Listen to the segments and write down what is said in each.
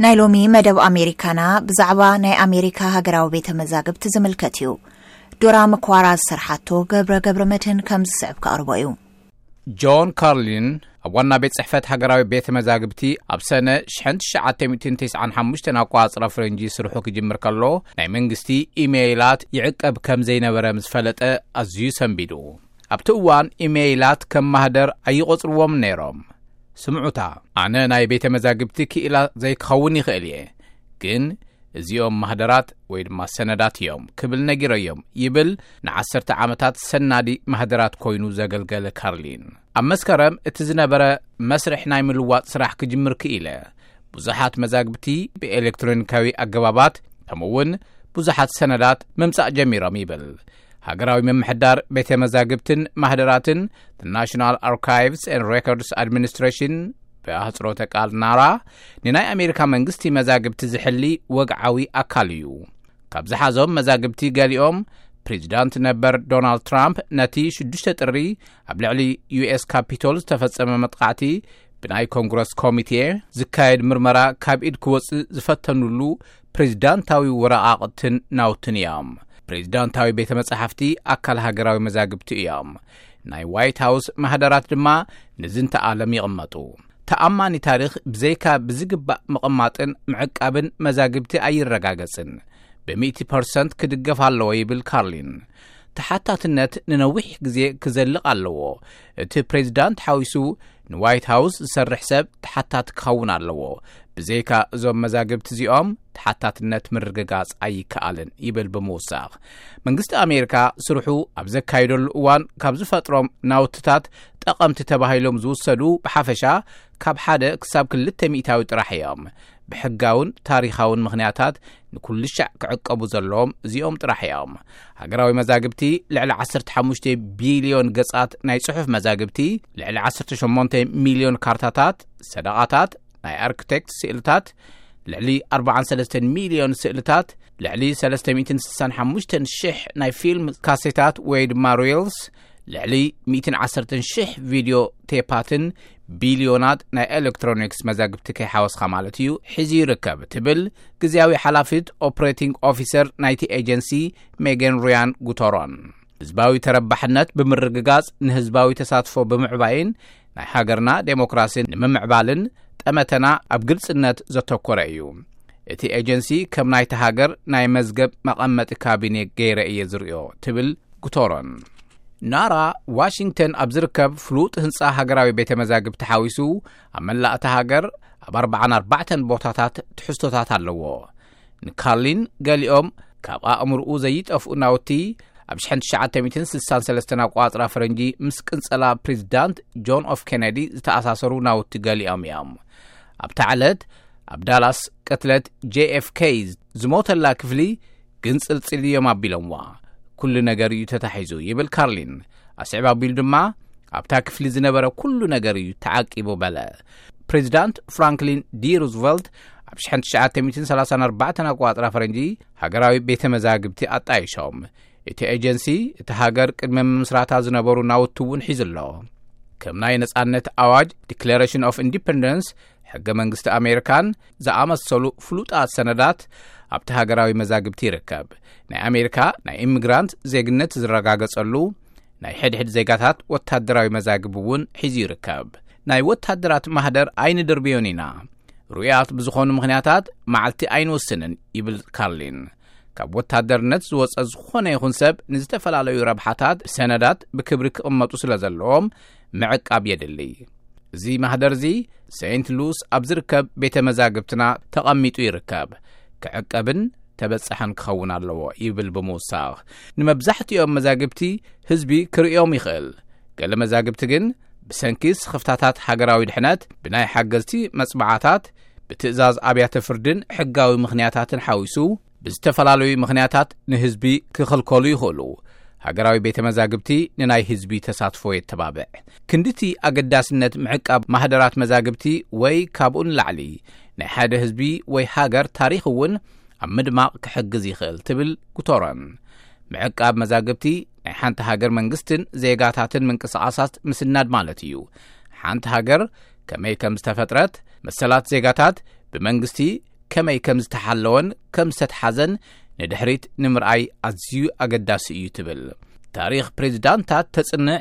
ናይ ሎሚ መደብ ኣሜሪካና ብዛዕባ ናይ ኣሜሪካ ሃገራዊ ቤተ መዛግብቲ ዝምልከት እዩ። ዶራ ምክዋራ ዝሰርሓቶ ገብረ ገብረ መድህን ከም ዝስዕብ ከቕርቦ እዩ። ጆን ካርሊን ኣብ ዋና ቤት ጽሕፈት ሃገራዊ ቤተ መዛግብቲ ኣብ ሰነ 1995 ኣቋጽራ ፍረንጂ ስርሑ ክጅምር ከሎ ናይ መንግስቲ ኢሜይላት ይዕቀብ ከም ዘይነበረ ምስ ፈለጠ ኣዝዩ ሰንቢዱ። ኣብቲ እዋን ኢሜይላት ከም ማህደር ኣይቖጽርዎምን ነይሮም። ስምዑታ፣ ኣነ ናይ ቤተ መዛግብቲ ክኢላ ዘይክኸውን ይኽእል እየ፣ ግን እዚኦም ማህደራት ወይ ድማ ሰነዳት እዮም ክብል ነጊረዮም ይብል ንዓሰርተ ዓመታት ሰናዲ ማህደራት ኮይኑ ዘገልገለ ካርሊን። ኣብ መስከረም እቲ ዝነበረ መስርሕ ናይ ምልዋጥ ስራሕ ክጅምር ክኢለ። ብዙሓት መዛግብቲ ብኤሌክትሮኒካዊ ኣገባባት ከምኡውን ብዙሓት ሰነዳት ምምጻእ ጀሚሮም ይብል ሃገራዊ ምምሕዳር ቤተ መዛግብትን ማህደራትን ናሽናል ኣርካይቭስ ን ሬኮርድስ ኣድሚኒስትሬሽን ብኣህፅሮተ ቃል ናራ ንናይ ኣሜሪካ መንግስቲ መዛግብቲ ዝሕሊ ወግዓዊ ኣካል እዩ ካብ ዝሓዞም መዛግብቲ ገሊኦም ፕሬዚዳንት ነበር ዶናልድ ትራምፕ ነቲ 6ዱሽተ ጥሪ ኣብ ልዕሊ ዩኤስ ካፒቶል ዝተፈጸመ መጥቃዕቲ ብናይ ኮንግረስ ኮሚቴ ዝካየድ ምርመራ ካብ ኢድ ክወፅእ ዝፈተኑሉ ፕሬዚዳንታዊ ወረቓቕትን ናውትን እዮም። ፕሬዚዳንታዊ ቤተ መጻሕፍቲ ኣካል ሃገራዊ መዛግብቲ እዮም። ናይ ዋይት ሃውስ ማህደራት ድማ ንዝንተ ኣለም ይቕመጡ። ተኣማኒ ታሪኽ ብዘይካ ብዝግባእ ምቕማጥን ምዕቃብን መዛግብቲ ኣይረጋገጽን። ብሚእቲ ፐርሰንት ክድገፍ ኣለዎ ይብል ካርሊን። ተሓታትነት ንነዊሕ ግዜ ክዘልቕ ኣለዎ፣ እቲ ፕሬዚዳንት ሓዊሱ ንዋይት ሃውስ ዝሰርሕ ሰብ ተሓታቲ ክኸውን ኣለዎ ብዘይካ እዞም መዛግብቲ እዚኦም ተሓታትነት ምርግጋጽ ኣይከኣልን ይብል ብምውሳኽ መንግስቲ ኣሜሪካ ስርሑ ኣብ ዘካይደሉ እዋን ካብ ዝፈጥሮም ናውትታት ጠቐምቲ ተባሂሎም ዝውሰዱ ብሓፈሻ ካብ ሓደ ክሳብ ክልተ ሚእታዊ ጥራሕ እዮም ብሕጋውን ታሪኻውን ምኽንያታት ንኩልሻዕ ክዕቀቡ ዘለዎም እዚኦም ጥራሕ እዮም ሃገራዊ መዛግብቲ ልዕሊ 15 ቢልዮን ገጻት ናይ ጽሑፍ መዛግብቲ ልዕሊ 18 ሚልዮን ካርታታት ሰደቓታት ናይ ኣርክቴክት ስእልታት ልዕሊ 43 ሚልዮን ስእልታት ልዕሊ 365 ሽሕ ናይ ፊልም ካሴታት ወይ ድማ ሪልስ ልዕሊ ሚእትን ዓሰርተን ሽሕ ቪድዮ ቴፓትን ቢልዮናት ናይ ኤሌክትሮኒክስ መዛግብቲ ከይሓወስካ ማለት እዩ ሒዙ ይርከብ ትብል ግዜያዊ ሓላፊት ኦፕሬቲንግ ኦፊሰር ናይቲ ኤጀንሲ ሜገን ሩያን ጉቶሮን ህዝባዊ ተረባሕነት ብምርግጋጽ ንህዝባዊ ተሳትፎ ብምዕባይን ናይ ሃገርና ዴሞክራሲ ንምምዕባልን ጠመተና ኣብ ግልጽነት ዘተኰረ እዩ። እቲ ኤጀንሲ ከም ናይቲ ሃገር ናይ መዝገብ መቐመጢ ካቢኔ ገይረ እየ ዝርእዮ ትብል ጉቶሮን። ናራ ዋሽንግተን ኣብ ዝርከብ ፍሉጥ ህንፃ ሃገራዊ ቤተ መዛግብ ተሓዊሱ ኣብ መላእታ ሃገር ኣብ ኣርባዓን ኣርባዕተን ቦታታት ትሕዝቶታት ኣለዎ። ንካርሊን ገሊኦም ካብ ኣእምርኡ ዘይጠፍኡ ናውቲ ኣብ 1963 ኣቋፅራ ፈረንጂ ምስ ቅንፀላ ፕሬዚዳንት ጆን ኦፍ ኬነዲ ዝተኣሳሰሩ ናውቲ ገሊኦም እዮም ኣብታ ዕለት ኣብ ዳላስ ቅትለት jfk ዝሞተላ ክፍሊ ግንፅልፅል እዮም ኣቢሎምዋ ኩሉ ነገር እዩ ተታሒዙ ይብል ካርሊን ኣስዕብ ኣቢሉ ድማ ኣብታ ክፍሊ ዝነበረ ኩሉ ነገር እዩ ተዓቂቡ በለ ፕሬዚዳንት ፍራንክሊን ዲ ሩዝቨልት ኣብ ሽሕን ትሽዓተ ሚእትን ሰላሳን ኣርባዕተን ኣቆጻጽራ ፈረንጂ ሃገራዊ ቤተ መዛግብቲ ኣጣይሾም እቲ ኤጀንሲ እቲ ሃገር ቅድሚ ምምስራታ ዝነበሩ ናውቲ እውን ሒዙ ኣሎ ከም ናይ ነጻነት ኣዋጅ ዲክሌሬሽን ኦፍ ኢንዲፐንደንስ ሕገ መንግስቲ ኣሜሪካን ዝኣመሰሉ ፍሉጣት ሰነዳት ኣብቲ ሃገራዊ መዛግብቲ ይርከብ ናይ ኣሜሪካ ናይ ኢሚግራንት ዜግነት ዝረጋገጸሉ ናይ ሕድሕድ ዜጋታት ወታደራዊ መዛግብ እውን ሒዙ ይርከብ ናይ ወታደራት ማህደር ኣይንድርብዮን ኢና ርኡያት ብዝኾኑ ምኽንያታት መዓልቲ ኣይንወስንን ይብል ካርሊን ካብ ወታደርነት ዝወፀ ዝኾነ ይኹን ሰብ ንዝተፈላለዩ ረብሓታት ሰነዳት ብክብሪ ክቕመጡ ስለ ዘለዎም ምዕቃብ የድሊ። እዚ ማህደር እዚ ሰይንት ሉስ ኣብ ዝርከብ ቤተ መዛግብትና ተቐሚጡ ይርከብ። ክዕቀብን ተበጻሕን ክኸውን ኣለዎ ይብል ብምውሳኽ ንመብዛሕትኦም መዛግብቲ ህዝቢ ክርእዮም ይኽእል። ገለ መዛግብቲ ግን ብሰንኪ ስኽፍታታት ሃገራዊ ድሕነት ብናይ ሓገዝቲ መጽብዓታት ብትእዛዝ ኣብያተ ፍርድን ሕጋዊ ምኽንያታትን ሓዊሱ ብዝተፈላለዩ ምኽንያታት ንህዝቢ ክኽልከሉ ይኽእሉ። ሃገራዊ ቤተ መዛግብቲ ንናይ ህዝቢ ተሳትፎ የተባብዕ። ክንድቲ ኣገዳስነት ምዕቃብ ማህደራት መዛግብቲ ወይ ካብኡ ንላዕሊ ናይ ሓደ ህዝቢ ወይ ሃገር ታሪኽ እውን ኣብ ምድማቕ ክሕግዝ ይኽእል ትብል ጉቶረን። ምዕቃብ መዛግብቲ ናይ ሓንቲ ሃገር መንግስትን ዜጋታትን ምንቅስቓሳት ምስናድ ማለት እዩ። ሓንቲ ሃገር ከመይ ከም ዝተፈጥረት፣ መሰላት ዜጋታት ብመንግስቲ ከመይ ከም ዝተሓለወን ከም ዝተትሓዘን ንድሕሪት ንምርኣይ ኣዝዩ ኣገዳሲ እዩ ትብል ታሪኽ ፕሬዚዳንታት ተጽንዕ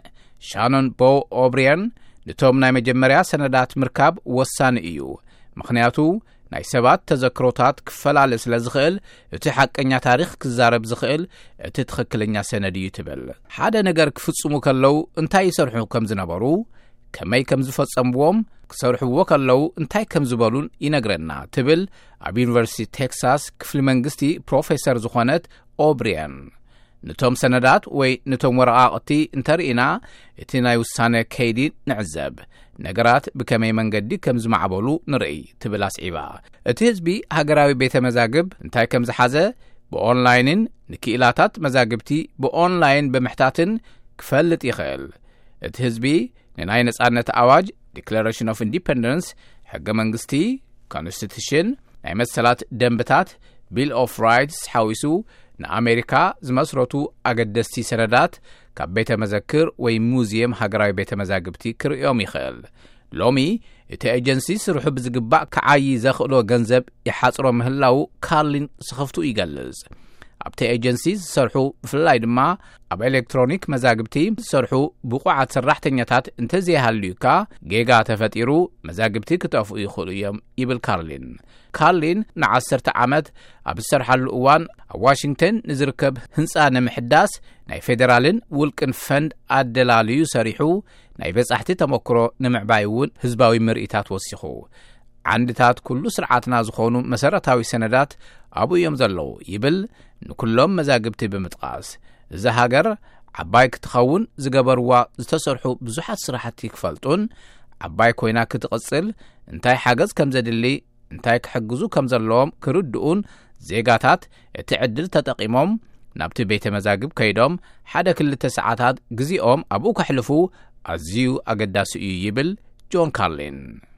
ሻኖን ቦ ኦብርየን ንቶም ናይ መጀመርያ ሰነዳት ምርካብ ወሳኒ እዩ ምኽንያቱ ናይ ሰባት ተዘክሮታት ክፈላለ ስለ ዝኽእል እቲ ሓቀኛ ታሪኽ ክዛረብ ዝኽእል እቲ ትኽክለኛ ሰነድ እዩ ትብል ሓደ ነገር ክፍጽሙ ከለዉ እንታይ ይሰርሑ ከም ዝነበሩ ከመይ ከም ዝፈጸምዎም ክሰርሕዎ ከለዉ እንታይ ከም ዝበሉን ይነግረና ትብል ኣብ ዩኒቨርሲቲ ቴክሳስ ክፍሊ መንግስቲ ፕሮፌሰር ዝኾነት ኦብርየን ንቶም ሰነዳት ወይ ንቶም ወረቓቕቲ እንተርኢና እቲ ናይ ውሳነ ከይዲ ንዕዘብ ነገራት ብከመይ መንገዲ ከም ዝማዕበሉ ንርኢ ትብል ኣስዒባ እቲ ህዝቢ ሃገራዊ ቤተ መዛግብ እንታይ ከም ዝሓዘ ብኦንላይንን ንክኢላታት መዛግብቲ ብኦንላይን ብምሕታትን ክፈልጥ ይኽእል እቲ ህዝቢ ንናይ ነጻነት ኣዋጅ ዲክለረሽን ኦፍ ኢንዲፐንደንስ ሕገ መንግስቲ ኮንስቲቱሽን ናይ መሰላት ደንብታት ቢል ኦፍ ራይትስ ሓዊሱ ንኣሜሪካ ዝመስረቱ ኣገደስቲ ሰነዳት ካብ ቤተ መዘክር ወይ ሙዝየም ሃገራዊ ቤተ መዛግብቲ ክርእዮም ይኽእል ሎሚ እቲ ኤጀንሲ ስርሑ ብዝግባእ ክዓዪ ዘኽእሎ ገንዘብ ይሓጽሮ ምህላው ካርሊን ስኽፍቱ ይገልጽ ኣብቲ ኤጀንሲ ዝሰርሑ ብፍላይ ድማ ኣብ ኤሌክትሮኒክ መዛግብቲ ዝሰርሑ ብቑዓት ሰራሕተኛታት እንተዘይሃልዩካ ጌጋ ተፈጢሩ መዛግብቲ ክጠፍኡ ይኽእሉ እዮም ይብል ካርሊን ካርሊን ንዓሰርተ ዓመት ኣብ ዝሰርሓሉ እዋን ኣብ ዋሽንግተን ንዝርከብ ህንፃ ንምሕዳስ ናይ ፌደራልን ውልቅን ፈንድ ኣደላልዩ ሰሪሑ ናይ በጻሕቲ ተመክሮ ንምዕባይ እውን ህዝባዊ ምርኢታት ወሲኹ ዓንድታት ኩሉ ስርዓትና ዝኾኑ መሰረታዊ ሰነዳት ኣብኡ እዮም ዘለዉ ይብል ንኩሎም መዛግብቲ ብምጥቓስ እዛ ሃገር ዓባይ ክትኸውን ዝገበርዋ ዝተሰርሑ ብዙሓት ስራሕቲ ክፈልጡን ዓባይ ኮይና ክትቕጽል እንታይ ሓገዝ ከም ዘድሊ እንታይ ክሕግዙ ከም ዘለዎም ክርድኡን ዜጋታት እቲ ዕድል ተጠቒሞም ናብቲ ቤተ መዛግብ ከይዶም ሓደ ክልተ ሰዓታት ግዜኦም ኣብኡ ከሕልፉ ኣዝዩ ኣገዳሲ እዩ ይብል ጆን ካርሊን